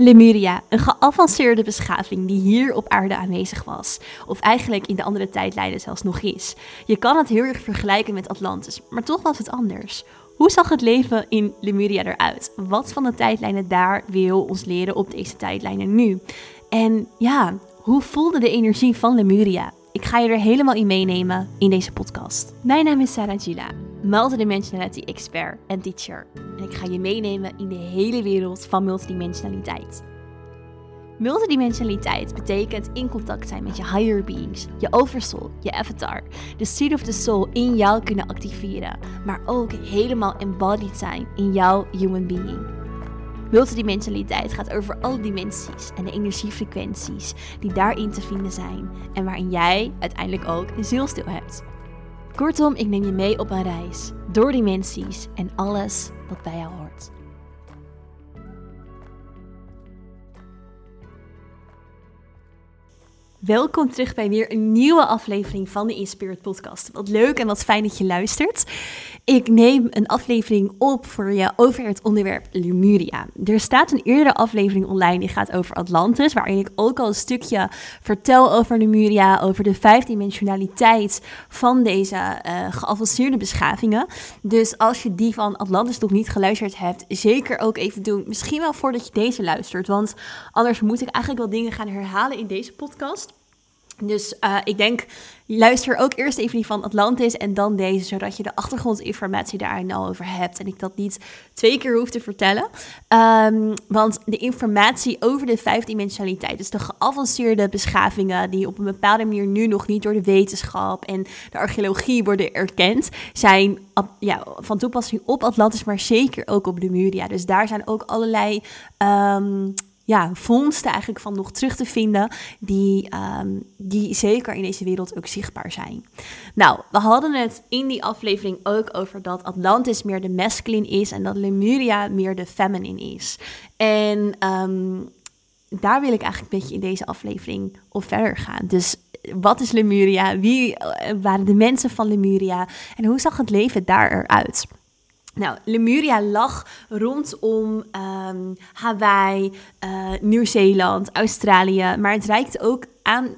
Lemuria, een geavanceerde beschaving die hier op aarde aanwezig was. Of eigenlijk in de andere tijdlijnen zelfs nog is. Je kan het heel erg vergelijken met Atlantis, maar toch was het anders. Hoe zag het leven in Lemuria eruit? Wat van de tijdlijnen daar wil ons leren op deze tijdlijnen nu? En ja, hoe voelde de energie van Lemuria? Ik ga je er helemaal in meenemen in deze podcast. Mijn naam is Sarah Gila, multidimensionality expert en teacher. En ik ga je meenemen in de hele wereld van multidimensionaliteit. Multidimensionaliteit betekent in contact zijn met je higher beings, je oversoul, je avatar, de seed of the soul in jou kunnen activeren, maar ook helemaal embodied zijn in jouw human being. Multidimensionaliteit gaat over alle dimensies en de energiefrequenties die daarin te vinden zijn en waarin jij uiteindelijk ook een zielstil hebt. Kortom, ik neem je mee op een reis door dimensies en alles wat bij jou hoort. Welkom terug bij weer een nieuwe aflevering van de Inspirit Podcast. Wat leuk en wat fijn dat je luistert. Ik neem een aflevering op voor je over het onderwerp Lemuria. Er staat een eerdere aflevering online die gaat over Atlantis, waarin ik ook al een stukje vertel over Lemuria, over de vijfdimensionaliteit van deze uh, geavanceerde beschavingen. Dus als je die van Atlantis nog niet geluisterd hebt, zeker ook even doen. Misschien wel voordat je deze luistert, want anders moet ik eigenlijk wel dingen gaan herhalen in deze podcast. Dus uh, ik denk, luister ook eerst even die van Atlantis en dan deze, zodat je de achtergrondinformatie daar al over hebt. En ik dat niet twee keer hoef te vertellen. Um, want de informatie over de vijfdimensionaliteit, dus de geavanceerde beschavingen die op een bepaalde manier nu nog niet door de wetenschap en de archeologie worden erkend, zijn ja, van toepassing op Atlantis, maar zeker ook op de Muria. Dus daar zijn ook allerlei. Um, ja, vondsten eigenlijk van nog terug te vinden, die, um, die zeker in deze wereld ook zichtbaar zijn. Nou, we hadden het in die aflevering ook over dat Atlantis meer de masculine is en dat Lemuria meer de feminine is. En um, daar wil ik eigenlijk een beetje in deze aflevering op verder gaan. Dus wat is Lemuria? Wie eh, waren de mensen van Lemuria? En hoe zag het leven daar eruit? Nou, Lemuria lag rondom um, Hawaii, uh, Nieuw-Zeeland, Australië, maar het reikte ook aan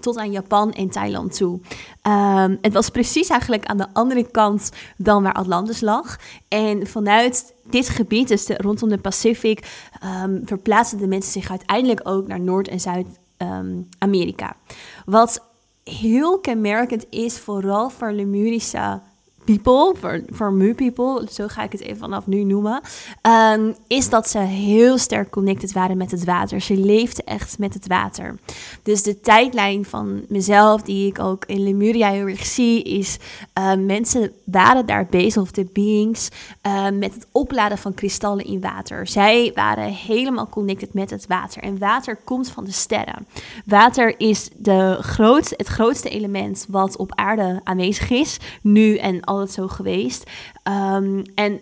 tot aan Japan en Thailand toe. Um, het was precies eigenlijk aan de andere kant dan waar Atlantis lag. En vanuit dit gebied, dus rondom de Pacific, um, verplaatsten de mensen zich uiteindelijk ook naar Noord- en Zuid-Amerika. Wat heel kenmerkend is, vooral voor Lemurische people, voor, voor mu people, zo ga ik het even vanaf nu noemen, um, is dat ze heel sterk connected waren met het water. Ze leefden echt met het water. Dus de tijdlijn van mezelf, die ik ook in Lemuria heel erg zie, is uh, mensen waren daar bezig, of de beings, uh, met het opladen van kristallen in water. Zij waren helemaal connected met het water. En water komt van de sterren. Water is de grootste, het grootste element wat op aarde aanwezig is, nu en al altijd zo geweest. Um, en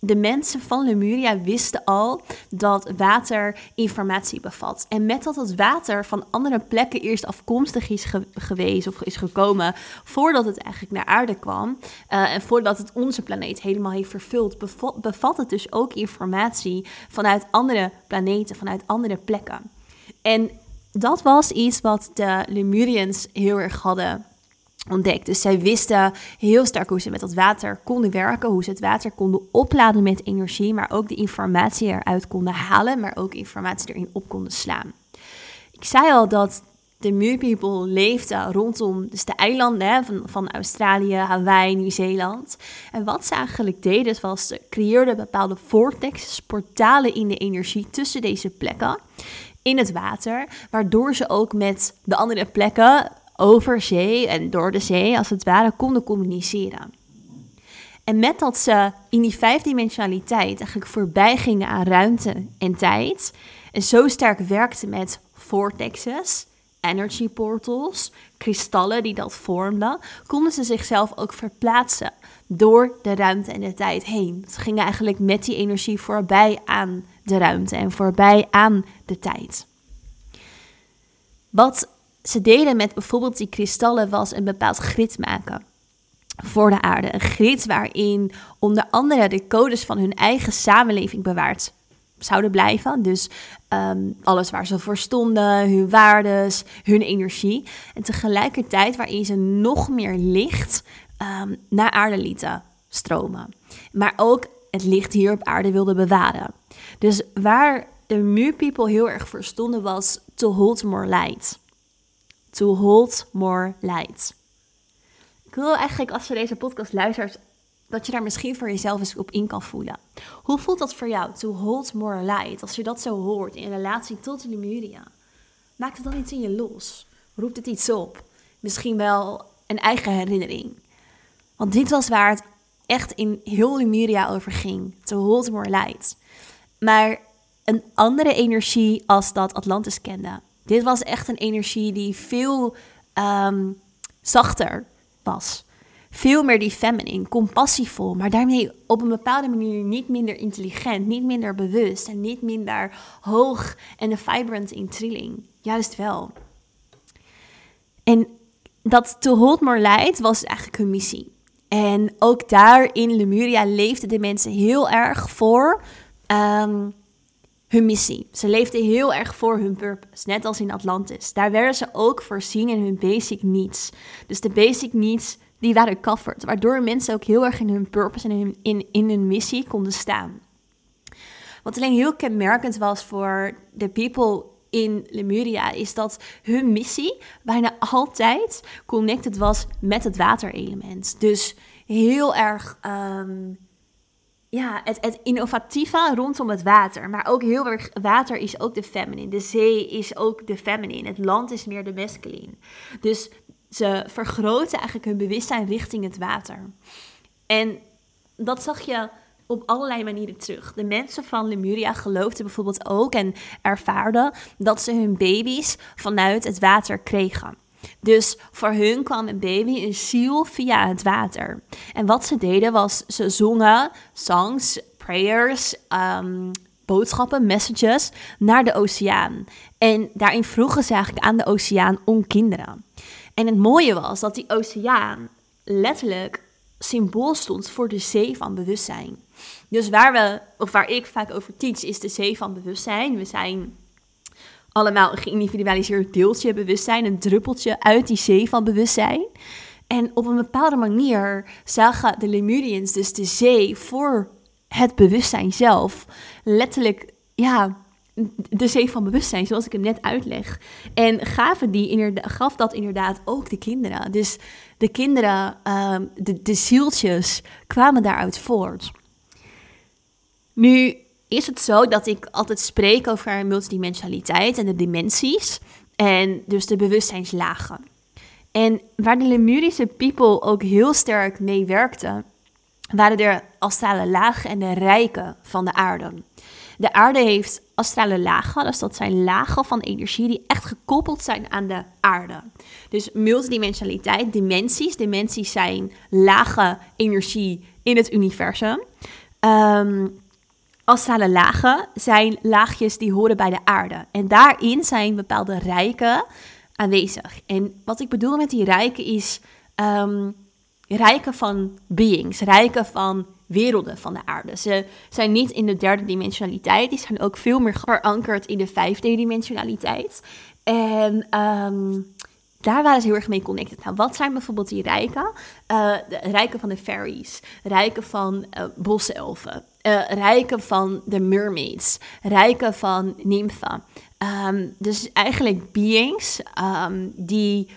de mensen van Lemuria wisten al dat water informatie bevat. En met dat het water van andere plekken eerst afkomstig is geweest of is gekomen, voordat het eigenlijk naar aarde kwam uh, en voordat het onze planeet helemaal heeft vervuld, bevat, bevat het dus ook informatie vanuit andere planeten, vanuit andere plekken. En dat was iets wat de Lemurians heel erg hadden ontdekt. Dus zij wisten heel sterk hoe ze met dat water konden werken, hoe ze het water konden opladen met energie, maar ook de informatie eruit konden halen, maar ook informatie erin op konden slaan. Ik zei al dat de Muur People leefden rondom dus de eilanden van, van Australië, Hawaii, Nieuw-Zeeland. En wat ze eigenlijk deden, was ze creëerden bepaalde vortexes, portalen in de energie tussen deze plekken in het water, waardoor ze ook met de andere plekken over zee en door de zee, als het ware, konden communiceren. En met dat ze in die vijfdimensionaliteit eigenlijk voorbij gingen aan ruimte en tijd, en zo sterk werkten met vortexes, energy portals, kristallen die dat vormden, konden ze zichzelf ook verplaatsen door de ruimte en de tijd heen. Ze gingen eigenlijk met die energie voorbij aan de ruimte en voorbij aan de tijd. Wat ze deden met bijvoorbeeld die kristallen was een bepaald grid maken voor de aarde. Een grid waarin onder andere de codes van hun eigen samenleving bewaard zouden blijven. Dus ehm, alles waar ze voor stonden, hun waardes, hun energie. En tegelijkertijd waarin ze nog meer licht um, naar aarde lieten stromen. Maar ook het licht hier op aarde wilden bewaren. Dus waar de Muur People heel erg voor stonden was to hold more light. To hold more light. Ik wil eigenlijk als je deze podcast luistert, dat je daar misschien voor jezelf eens op in kan voelen. Hoe voelt dat voor jou, to hold more light, als je dat zo hoort in relatie tot Lemuria? Maakt het dan iets in je los? Roept het iets op? Misschien wel een eigen herinnering. Want dit was waar het echt in heel Lemuria over ging. To hold more light. Maar een andere energie als dat Atlantis kende. Dit was echt een energie die veel um, zachter was. Veel meer die feminine, compassievol, maar daarmee op een bepaalde manier niet minder intelligent, niet minder bewust en niet minder hoog en vibrant in trilling. Juist wel. En dat To Hold More Light was eigenlijk hun missie. En ook daar in Lemuria leefden de mensen heel erg voor um, hun missie. Ze leefden heel erg voor hun purpose, net als in Atlantis. Daar werden ze ook voorzien in hun basic needs. Dus de basic needs die waren covered, waardoor mensen ook heel erg in hun purpose en in, in, in hun missie konden staan. Wat alleen heel kenmerkend was voor de people in Lemuria is dat hun missie bijna altijd connected was met het waterelement. Dus heel erg um, ja, het, het innovatieve rondom het water. Maar ook heel erg, water is ook de feminine. De zee is ook de feminine. Het land is meer de masculine. Dus ze vergroten eigenlijk hun bewustzijn richting het water. En dat zag je op allerlei manieren terug. De mensen van Lemuria geloofden bijvoorbeeld ook en ervaarden dat ze hun baby's vanuit het water kregen. Dus voor hun kwam een baby een ziel via het water. En wat ze deden was, ze zongen songs, prayers, um, boodschappen, messages naar de oceaan. En daarin vroegen ze eigenlijk aan de oceaan om kinderen. En het mooie was dat die oceaan letterlijk symbool stond voor de zee van bewustzijn. Dus waar we, of waar ik vaak over teach, is de zee van bewustzijn. We zijn allemaal een geïndividualiseerd deeltje bewustzijn, een druppeltje uit die zee van bewustzijn. En op een bepaalde manier zagen de Lemurians dus de zee voor het bewustzijn zelf. Letterlijk, ja, de zee van bewustzijn, zoals ik hem net uitleg. En gaven die gaf dat inderdaad ook de kinderen. Dus de kinderen, ehm, de, de zieltjes, kwamen daaruit voort. Nu is het zo dat ik altijd spreek over multidimensionaliteit en de dimensies. En dus de bewustzijnslagen. En waar de Lemurische people ook heel sterk mee werkten, waren de astrale lagen en de rijken van de aarde. De aarde heeft astrale lagen, dus dat zijn lagen van energie die echt gekoppeld zijn aan de aarde. Dus multidimensionaliteit, dimensies. Dimensies zijn lage energie in het universum. Um, astrale lagen zijn laagjes die horen bij de aarde. En daarin zijn bepaalde rijken aanwezig. En wat ik bedoel met die rijken is um, rijken van beings, rijken van werelden van de aarde. Ze zijn niet in de derde dimensionaliteit, die zijn ook veel meer verankerd in de vijfde dimensionaliteit. En um, daar waren ze heel erg mee connected. Nou, wat zijn bijvoorbeeld die rijken? Uh, de rijken van de fairies, rijken van uh, boselfen, uh, rijken van de mermaids, rijken van nymfen. Um, dus eigenlijk beings um, die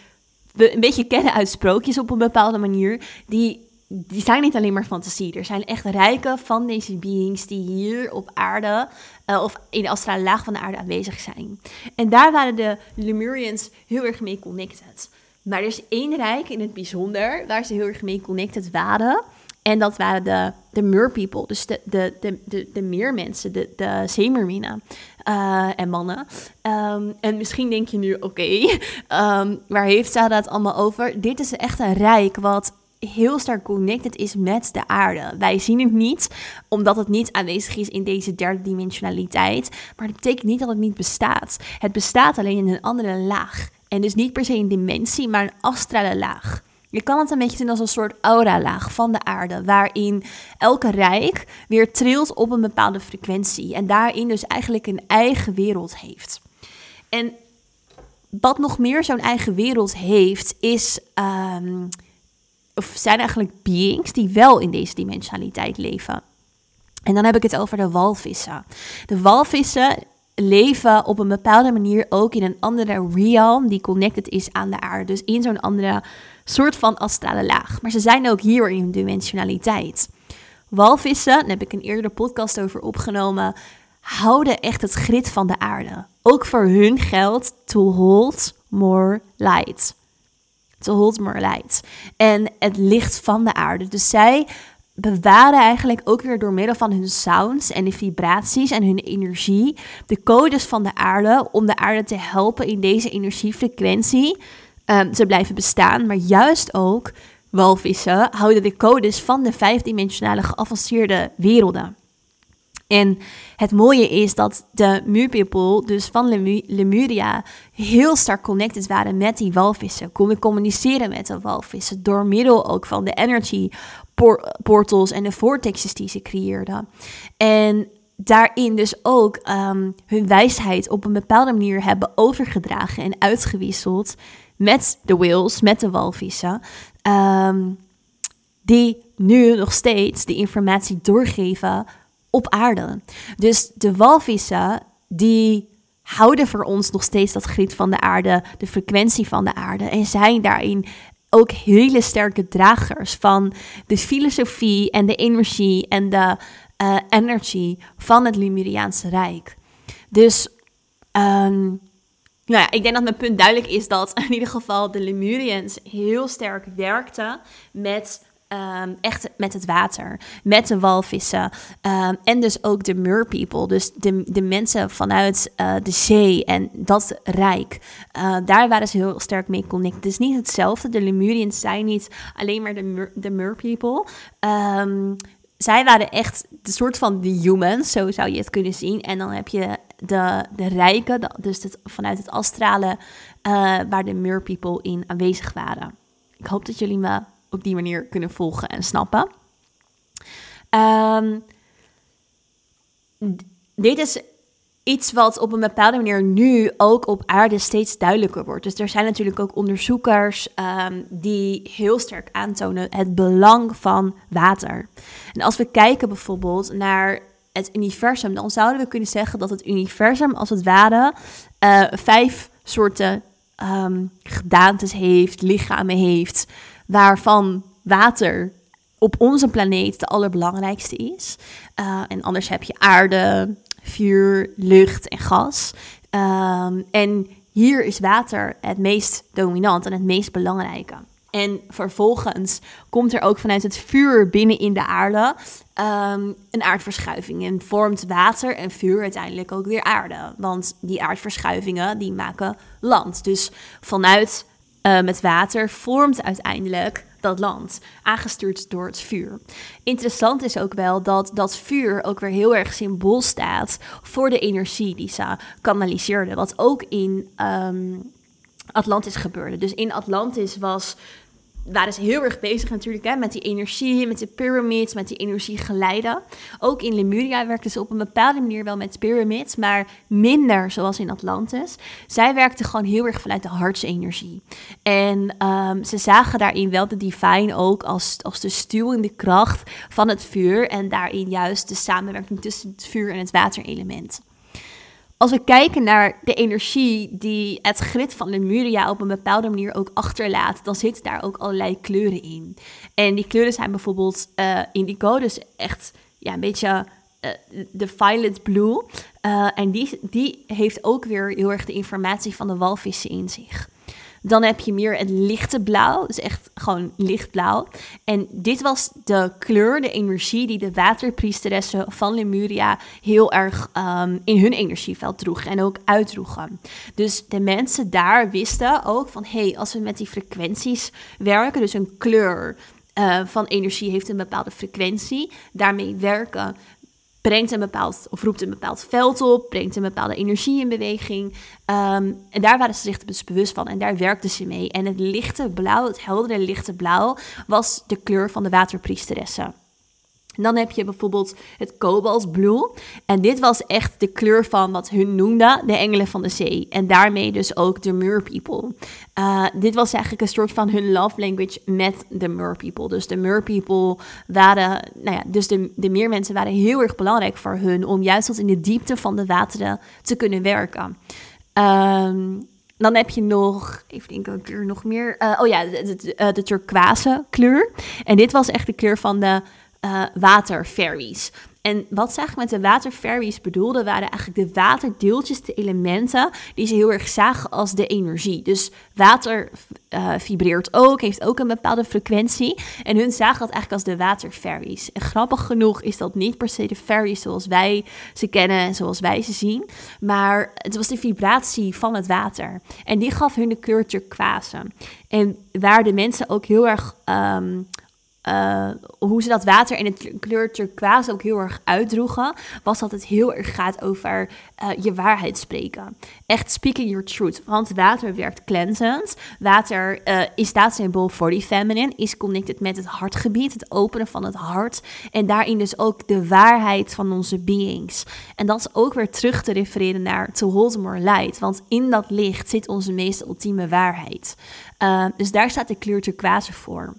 we een beetje kennen uit sprookjes op een bepaalde manier, die die zijn niet alleen maar fantasie. Er zijn echt rijken van deze beings die hier op aarde uh, of in de astrale laag van de aarde aanwezig zijn. En daar waren de Lemurians heel erg mee connected. Maar er is één rijk in het bijzonder waar ze heel erg mee connected waren. En dat waren de, de Mer people, dus de, de, de, de, de meermensen, de, de zeemerminnen uh, en mannen. Um, en misschien denk je nu, oké, um, waar heeft zij dat allemaal over? Dit is echt een rijk wat heel sterk connected is met de aarde. Wij zien het niet, omdat het niet aanwezig is in deze derde dimensionaliteit. Maar dat betekent niet dat het niet bestaat. Het bestaat alleen in een andere laag. En dus niet per se een dimensie, maar een astrale laag. Je kan het een beetje zien als een soort aura-laag van de aarde, waarin elke rijk weer trilt op een bepaalde frequentie en daarin dus eigenlijk een eigen wereld heeft. En wat nog meer zo'n eigen wereld heeft, is, um, of zijn eigenlijk beings die wel in deze dimensionaliteit leven. En dan heb ik het over de walvissen. De walvissen leven op een bepaalde manier ook in een andere realm die connected is aan de aarde. Dus in zo'n andere soort van astrale laag. Maar ze zijn ook hier in dimensionaliteit. Walvissen, daar heb ik een eerdere podcast over opgenomen, houden echt het grid van de aarde. Ook voor hun geld to hold more light. To hold more light. En het licht van de aarde. Dus zij bewaren eigenlijk ook weer door middel van hun sounds en de vibraties en hun energie de codes van de aarde om de aarde te helpen in deze energiefrequentie um, te blijven bestaan. Maar juist ook walvissen houden de codes van de vijfdimensionale geavanceerde werelden. En het mooie is dat de Muur dus van Lemuria, heel sterk connected waren met die walvissen. Konden communiceren met de walvissen door middel ook van de energy portals en de vortexes die ze creëerden. En daarin dus ook um, hun wijsheid op een bepaalde manier hebben overgedragen en uitgewisseld met de whales, met de walvissen. Um, die nu nog steeds de informatie doorgeven op aarde. Dus de walvissen die houden voor ons nog steeds dat grid van de aarde, de frequentie van de aarde en zijn daarin ook hele sterke dragers van de filosofie en de energie en de energy van het Lemuriaanse Rijk. Dus um, nou ja, ik denk dat mijn punt duidelijk is dat in ieder geval de Lemurians heel sterk werkten met Um, echt met het water, met de walvissen um, en dus ook de merpeople, dus de, de mensen vanuit uh, de zee en dat rijk. Uh, daar waren ze heel sterk mee connected. Het is niet hetzelfde, de Lemurians zijn niet alleen maar de, mer, de merpeople. Um, zij waren echt de soort van de humans, zo zou je het kunnen zien. En dan heb je de, de rijken, dus het, vanuit het astrale, uh, waar de merpeople in aanwezig waren. Ik hoop dat jullie me op die manier kunnen volgen en snappen. Um, dit is iets wat op een bepaalde manier nu ook op aarde steeds duidelijker wordt. Dus er zijn natuurlijk ook onderzoekers um, die heel sterk aantonen het belang van water. En als we kijken bijvoorbeeld naar het universum, dan zouden we kunnen zeggen dat het universum als het ware uh, vijf soorten um, gedaantes heeft, lichamen heeft waarvan water op onze planeet de allerbelangrijkste is. Uh, en anders heb je aarde, vuur, lucht en gas. Um, en hier is water het meest dominant en het meest belangrijke. En vervolgens komt er ook vanuit het vuur binnen in de aarde um, een aardverschuiving. En vormt water en vuur uiteindelijk ook weer aarde. Want die aardverschuivingen die maken land. Dus vanuit uh, met water vormt uiteindelijk dat land, aangestuurd door het vuur. Interessant is ook wel dat dat vuur ook weer heel erg symbool staat voor de energie die ze kanaliseerde, wat ook in um, Atlantis gebeurde. Dus in Atlantis was waren ze heel erg bezig natuurlijk hè, met die energie, met de pyramids, met die energiegeleiden. Ook in Lemuria werkten ze op een bepaalde manier wel met pyramids, maar minder zoals in Atlantis. Zij werkten gewoon heel erg vanuit de hartsenergie. En um, ze zagen daarin wel de divine ook als, als de stuwende kracht van het vuur en daarin juist de samenwerking tussen het vuur en het waterelement als we kijken naar de energie die het grid van Lemuria op een bepaalde manier ook achterlaat, dan zitten daar ook allerlei kleuren in. En die kleuren zijn bijvoorbeeld uh, indigo, dus echt ja, een beetje uh, de violet blue. Uh, en die, die heeft ook weer heel erg de informatie van de walvissen in zich. Dan heb je meer het lichte blauw, dus echt gewoon lichtblauw. En dit was de kleur, de energie die de waterpriesteressen van Lemuria heel erg um, in hun energieveld droegen en ook uitdroegen. Dus de mensen daar wisten ook van, hé, hey, als we met die frequenties werken, dus een kleur uh, van energie heeft een bepaalde frequentie, daarmee werken brengt een bepaald, of roept een bepaald veld op, brengt een bepaalde energie in beweging. Ehm, en daar waren ze zich dus bewust van en daar werkten ze mee. En het lichte blauw, het heldere lichte blauw, was de kleur van de waterpriesteressen. Dan heb je bijvoorbeeld het kobaltblue. En dit was echt de kleur van wat hun noemden de engelen van de zee. En daarmee dus ook de merpeople. Uh, dit was eigenlijk een soort van hun love language met de merpeople. Dus de merpeople waren, nou ja, dus de, de meermensen waren heel erg belangrijk voor hun... om juist tot in de diepte van de wateren te kunnen werken. Um, dan heb je nog, even denken, een kleur nog meer. Uh, oh ja, de, de, de, de turquoise kleur. En dit was echt de kleur van de uh, waterfairies. En wat ze eigenlijk met de waterfairies bedoelden, waren eigenlijk de waterdeeltjes, de elementen, die ze heel erg zagen als de energie. Dus water uh, vibreert ook, heeft ook een bepaalde frequentie. En hun zagen dat eigenlijk als de waterfairies. En grappig genoeg is dat niet per se de fairies zoals wij ze kennen en zoals wij ze zien. Maar het was de vibratie van het water. En die gaf hun de kleur turquoise. En waar de mensen ook heel erg um, uh, hoe ze dat water in het kleur turquoise ook heel erg uitdroegen, was dat het heel erg gaat over uh, je waarheid spreken. Echt speaking your truth. Want water werkt cleansend. Water uh, is staatssymbool voor die feminine, is connected met het hartgebied, het openen van het hart. En daarin dus ook de waarheid van onze beings. En dat is ook weer terug te refereren naar To Hold More Light. Want in dat licht zit onze meest ultieme waarheid. dus daar staat de kleur turquoise voor.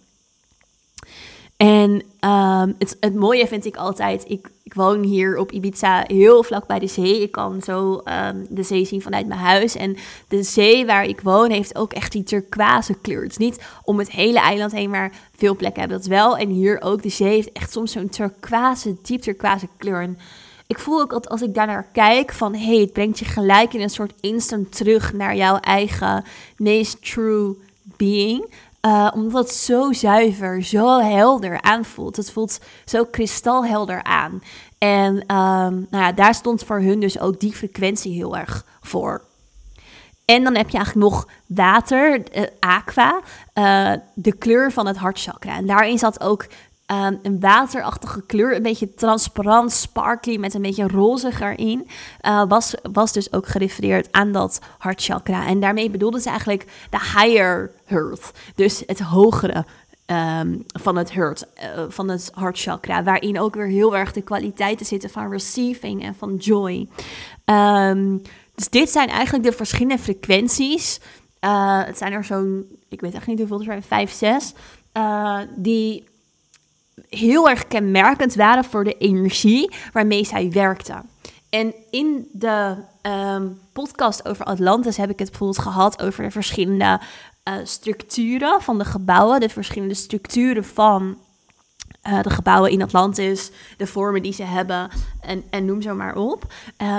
En um, het, mooie vind ik altijd, ik, ik woon hier op Ibiza heel vlak bij de zee. Ik kan zo um, de zee zien vanuit mijn huis. En de zee waar ik woon heeft ook echt die turquoise kleur. Het is niet om het hele eiland heen, maar veel plekken hebben dat wel. En hier ook, de zee heeft echt soms zo'n turquoise, diep turquoise kleur. En ik voel ook dat als ik daarnaar kijk van... hé, hey, het brengt je gelijk in een soort instant terug naar jouw eigen meest true being... Uh, omdat het zo zuiver, zo helder aanvoelt. Het voelt zo kristalhelder aan. En um, nou ja, daar stond voor hun dus ook die frequentie heel erg voor. En dan heb je eigenlijk nog water, uh, aqua, uh, de kleur van het hartchakra. En daarin zat ook Um, een waterachtige kleur, een beetje transparant, sparkly, met een beetje rozig erin, uh, was, was dus ook gerefereerd aan dat hartchakra. En daarmee bedoelde ze eigenlijk de higher heart, dus het hogere um, van het hurt, uh, van het hartchakra, waarin ook weer heel erg de kwaliteiten zitten van receiving en van joy. Um, dus dit zijn eigenlijk de verschillende frequenties. Uh, het zijn er zo'n, ik weet echt niet hoeveel er zijn, vijf, zes, uh, die heel erg kenmerkend waren voor de energie waarmee zij werkte. En in de um, podcast over Atlantis heb ik het bijvoorbeeld gehad over de verschillende uh, structuren van de gebouwen, de verschillende structuren van uh, de gebouwen in Atlantis, de vormen die ze hebben en, en noem zo maar op.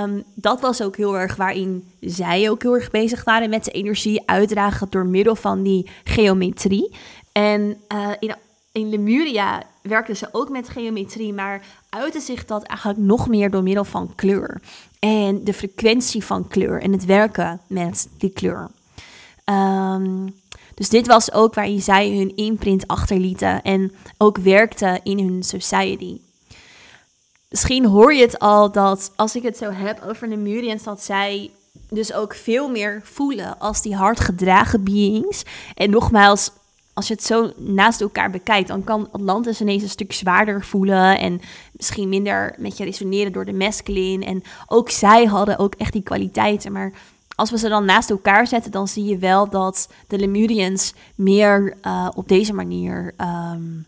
Um, dat was ook heel erg waarin zij ook heel erg bezig waren met de energie uitdragen door middel van die geometrie. En uh, in in Lemuria werkten ze ook met geometrie, maar uitte zich dat eigenlijk nog meer door middel van kleur. En de frequentie van kleur en het werken met die kleur. Um, dus dit was ook waarin zij hun imprint achterlieten en ook werkten in hun society. Misschien hoor je het al dat als ik het zo heb over Lemurians, dat zij dus ook veel meer voelen als die hard gedragen beings. En nogmaals, als je het zo naast elkaar bekijkt, dan kan Atlantis ineens een stuk zwaarder voelen en misschien minder met je resoneren door de masculine. En ook zij hadden ook echt die kwaliteiten. Maar als we ze dan naast elkaar zetten, dan zie je wel dat de Lemurians meer uh, op deze manier um,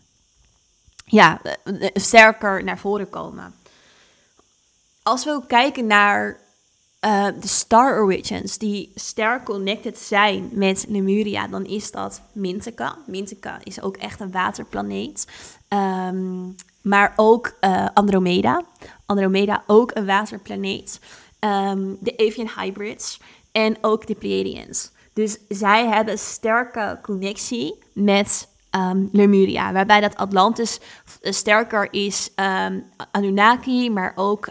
ja, eh, sterker naar voren komen. Als we ook kijken naar uh, de Star Origins die sterk connected zijn met Lemuria, dan is dat Mintaka. Mintaka is ook echt een waterplaneet. Um, maar ook uh, Andromeda. Andromeda ook een waterplaneet. Um, de Avian Hybrids en ook de Pleiadians. Dus zij hebben sterke connectie met um, Lemuria. Waarbij dat Atlantis sterker is um, Anunnaki, maar ook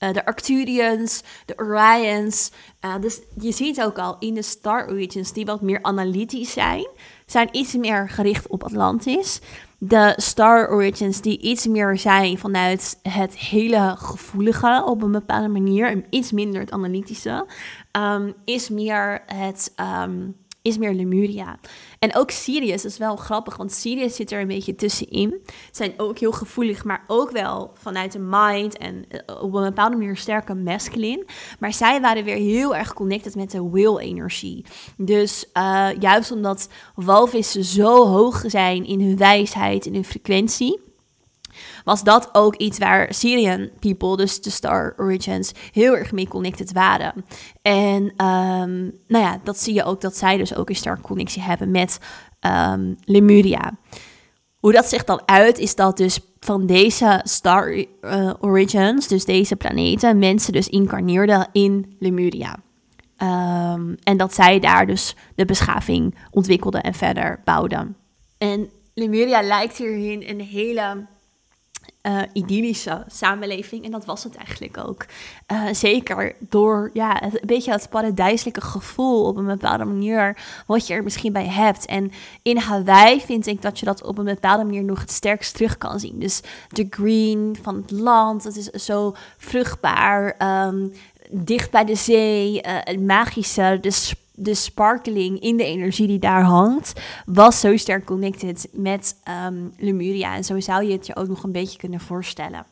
uh, de Arcturians, de Orions. Uh, dus je ziet ook al in de Star Origins, die wat meer analytisch zijn, zijn iets meer gericht op Atlantis. de Star Origins die iets meer zijn vanuit het hele gevoelige op een bepaalde manier en iets minder het analytische, um, is meer het um, is meer Lemuria. En ook Sirius is wel grappig, want Sirius zit er een beetje tussenin. Zijn ook heel gevoelig, maar ook wel vanuit de mind en eh, op een bepaalde manier sterke masculine. Maar zij waren weer heel erg connected met de will-energie. Dus uh, juist omdat walvissen zo hoog zijn in hun wijsheid, in hun frequentie was dat ook iets waar Syrian people, dus de Star Origins, heel erg mee connected waren. En um, nou ja, dat zie je ook dat zij dus ook een sterke connectie hebben met um, Lemuria. Hoe dat zich dan uit, is dat dus van deze Star uh, Origins, dus deze planeten, mensen dus incarneerden in Lemuria. Um, en dat zij daar dus de beschaving ontwikkelden en verder bouwden. En Lemuria lijkt hierin een hele uh, idyllische samenleving. En dat was het eigenlijk ook. Uh, zeker door ja, een beetje het paradijselijke gevoel op een bepaalde manier. Wat je er misschien bij hebt. En in Hawaii vind ik dat je dat op een bepaalde manier nog het sterkst terug kan zien. Dus de green van het land. Het is zo vruchtbaar. Um, dicht bij de zee. Uh, het magische. De de sparkling in de energie die daar hangt, was zo sterk connected met um, Lemuria. En zo zou je het je ook nog een beetje kunnen voorstellen.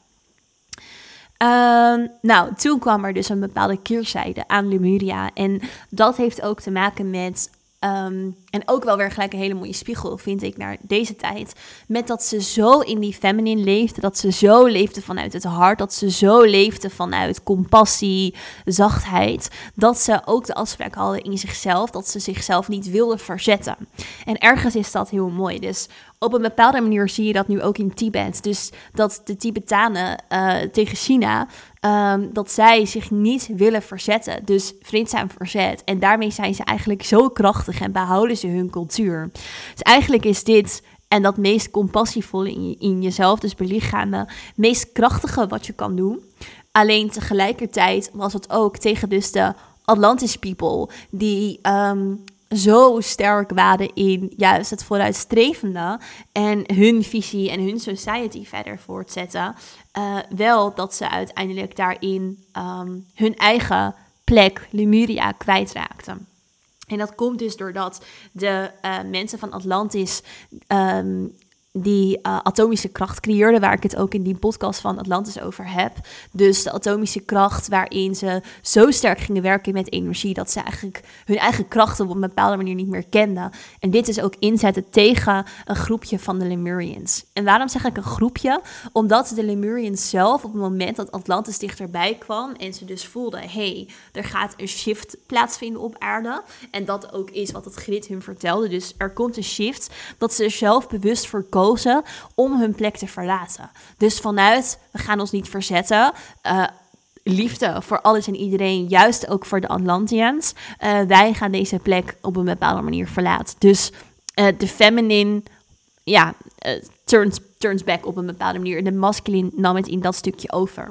Um, nou, toen kwam er dus een bepaalde keerzijde aan Lemuria. En dat heeft ook te maken met Um, en ook wel weer gelijk een hele mooie spiegel, vind ik, naar deze tijd. Met dat ze zo in die feminine leefde, dat ze zo leefde vanuit het hart, dat ze zo leefde vanuit compassie, zachtheid. Dat ze ook de afspraak hadden in zichzelf, dat ze zichzelf niet wilden verzetten. En ergens is dat heel mooi. Dus op een bepaalde manier zie je dat nu ook in Tibet. Dus dat de Tibetanen uh, tegen China um, dat zij zich niet willen verzetten. Dus vreedzaam verzet. En daarmee zijn ze eigenlijk zo krachtig en behouden ze hun cultuur. Dus eigenlijk is dit en dat meest compassievolle in, in jezelf, dus belichamen, meest krachtige wat je kan doen. Alleen tegelijkertijd was het ook tegen dus de Atlantis people, die um, zo sterk waren in juist het vooruitstrevende en hun visie en hun society verder voortzetten. Uh, wel dat ze uiteindelijk daarin um, hun eigen plek, Lemuria, kwijtraakten. En dat komt dus doordat de uh, mensen van Atlantis um, die uh, atomische kracht creëerde, waar ik het ook in die podcast van Atlantis over heb. Dus de atomische kracht waarin ze zo sterk gingen werken met energie dat ze eigenlijk hun eigen krachten op een bepaalde manier niet meer kenden. En dit is ook inzetten tegen een groepje van de Lemurians. En waarom zeg ik een groepje? Omdat de Lemurians zelf op het moment dat Atlantis dichterbij kwam en ze dus voelden, hey, er gaat een shift plaatsvinden op aarde. En dat ook is wat het grid hun vertelde. Dus er komt een shift dat ze zelf bewust voor om hun plek te verlaten. Dus vanuit, we gaan ons niet verzetten. Uh, liefde voor alles en iedereen, juist ook voor de Atlanteans. Uh, wij gaan deze plek op een bepaalde manier verlaten. Dus uh, de feminine, ja, turns, turns back op een bepaalde manier. De masculine nam het in dat stukje over.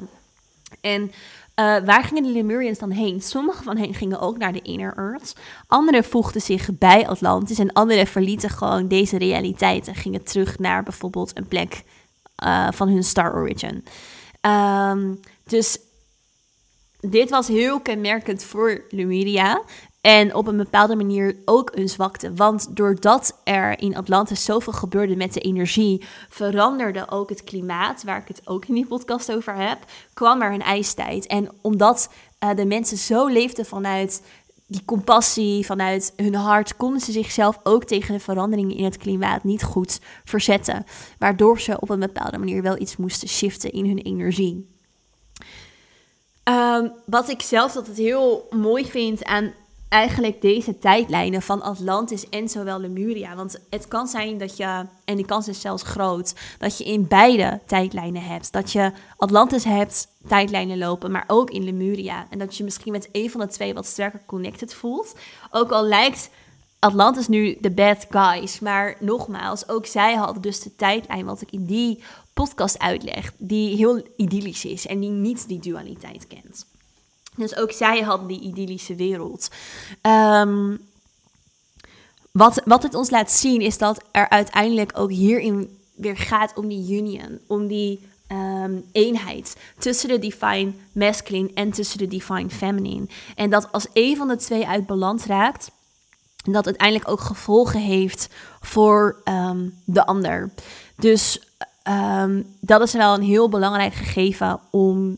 En uh, waar gingen de Lemurians dan heen? Sommige van hen gingen ook naar de Inner Earth. Anderen voegden zich bij Atlantis. En anderen verlieten gewoon deze realiteit en gingen terug naar bijvoorbeeld een plek uh, van hun star origin. Um, dus dit was heel kenmerkend voor Lemuria. En op een bepaalde manier ook een zwakte. Want doordat er in Atlantis zoveel gebeurde met de energie, veranderde ook het klimaat, waar ik het ook in die podcast over heb, kwam er een ijstijd. En omdat uh, de mensen zo leefden vanuit die compassie, vanuit hun hart, konden ze zichzelf ook tegen de veranderingen in het klimaat niet goed verzetten. Waardoor ze op een bepaalde manier wel iets moesten shiften in hun energie. Um, wat ik zelf altijd heel mooi vind aan eigenlijk deze tijdlijnen van Atlantis en zowel Lemuria. Want het kan zijn dat je, en die kans is zelfs groot, dat je in beide tijdlijnen hebt. Dat je Atlantis hebt, tijdlijnen lopen, maar ook in Lemuria. En dat je misschien met een van de twee wat sterker connected voelt. Ook al lijkt Atlantis nu de bad guys. Maar nogmaals, ook zij hadden dus de tijdlijn wat ik in die podcast uitleg, die heel idyllisch is en die niet die dualiteit kent. Dus ook zij hadden die idyllische wereld. Um, wat, wat het ons laat zien is dat er uiteindelijk ook hierin weer gaat om die union, om die ehm, eenheid tussen de divine masculine en tussen de divine feminine. En dat als een van de twee uit balans raakt, dat uiteindelijk ook gevolgen heeft voor ehm, de ander. Dus ehm, dat is wel een heel belangrijk gegeven om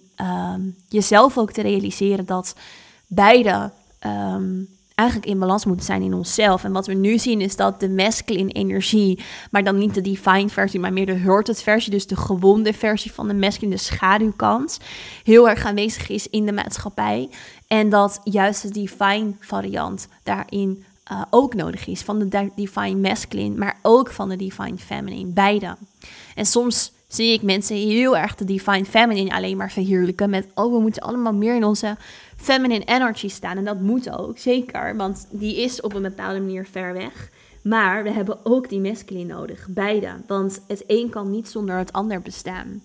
jezelf ook te realiseren dat beide eigenlijk in balans moeten zijn in onszelf. En wat we nu zien is dat de masculine energie, maar dan niet de divine versie, maar meer de hurted versie, dus de gewonde versie van de masculine, de schaduwkant, heel erg aanwezig is in de maatschappij. En dat juist de divine variant daarin uh, ook nodig is. Van de divine masculine, maar ook van de divine feminine. Beide. En soms zie ik mensen heel erg de divine feminine alleen maar verheerlijken met, oh, we moeten allemaal meer in onze feminine energy staan. En dat moet ook, zeker, want die is op een bepaalde manier ver weg. Maar we hebben ook die masculine nodig, beide. Want het een kan niet zonder het ander bestaan.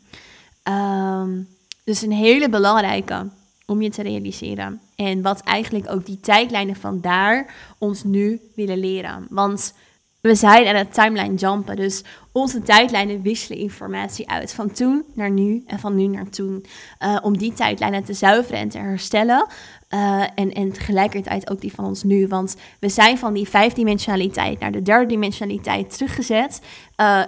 Um, dus een hele belangrijke om je te realiseren. En wat eigenlijk ook die tijdlijnen van daar ons nu willen leren. Want we zijn aan het timeline jumpen. Dus onze tijdlijnen wisselen informatie uit. Van toen naar nu en van nu naar toen. Uh, om die tijdlijnen te zuiveren en te herstellen. Uh, en, en tegelijkertijd ook die van ons nu. Want we zijn van die vijfdimensionaliteit naar de derde dimensionaliteit teruggezet. Uh,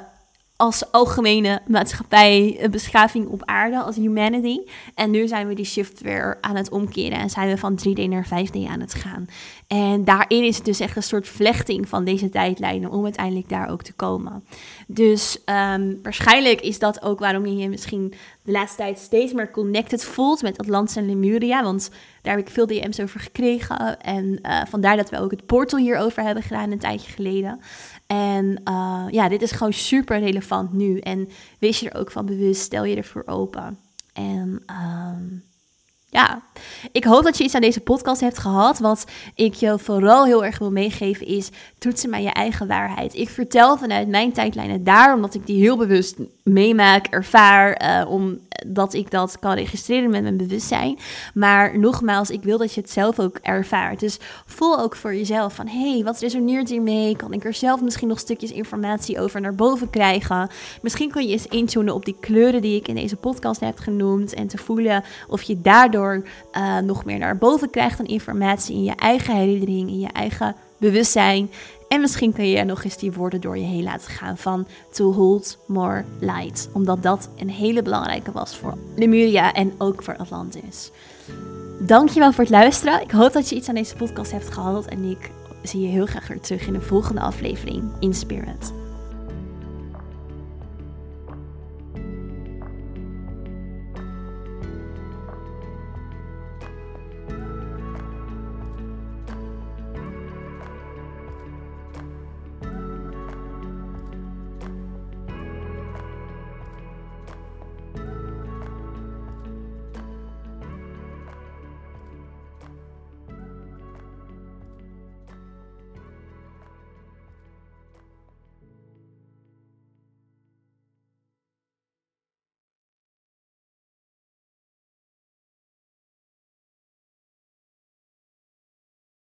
als algemene maatschappij, beschaving op aarde, als humanity. En nu zijn we die shift weer aan het omkeren en zijn we van 3D naar 5D aan het gaan. En daarin is het dus echt een soort vlechting van deze tijdlijnen om uiteindelijk daar ook te komen. Dus um, waarschijnlijk is dat ook waarom je je misschien de laatste tijd steeds meer connected voelt met Atlantis en Lemuria. Want daar heb ik veel DM's over gekregen. En uh, vandaar dat we ook het portal hierover hebben gedaan een tijdje geleden. En uh, ja, dit is gewoon super relevant nu. En wees je er ook van bewust, stel je ervoor open. En um, ja, ik hoop dat je iets aan deze podcast hebt gehad. Wat ik je vooral heel erg wil meegeven is, toetsen maar je eigen waarheid. Ik vertel vanuit mijn tijdlijnen daar, omdat ik die heel bewust meemaak, ervaar, uh, omdat ik dat kan registreren met mijn bewustzijn. Maar nogmaals, ik wil dat je het zelf ook ervaart. Dus voel ook voor jezelf van, hé, hey, wat resoneert hiermee? Kan ik er zelf misschien nog stukjes informatie over naar boven krijgen? Misschien kun je eens intunen op die kleuren die ik in deze podcast heb genoemd en te voelen of je daardoor uh, nog meer naar boven krijgt aan informatie in je eigen herinnering, in je eigen bewustzijn. En misschien kun je nog eens die woorden door je heen laten gaan van to hold more light. Omdat dat een hele belangrijke was voor Lemuria en ook voor Atlantis. Dankjewel voor het luisteren. Ik hoop dat je iets aan deze podcast hebt gehad. En ik zie je heel graag weer terug in de volgende aflevering in Spirit.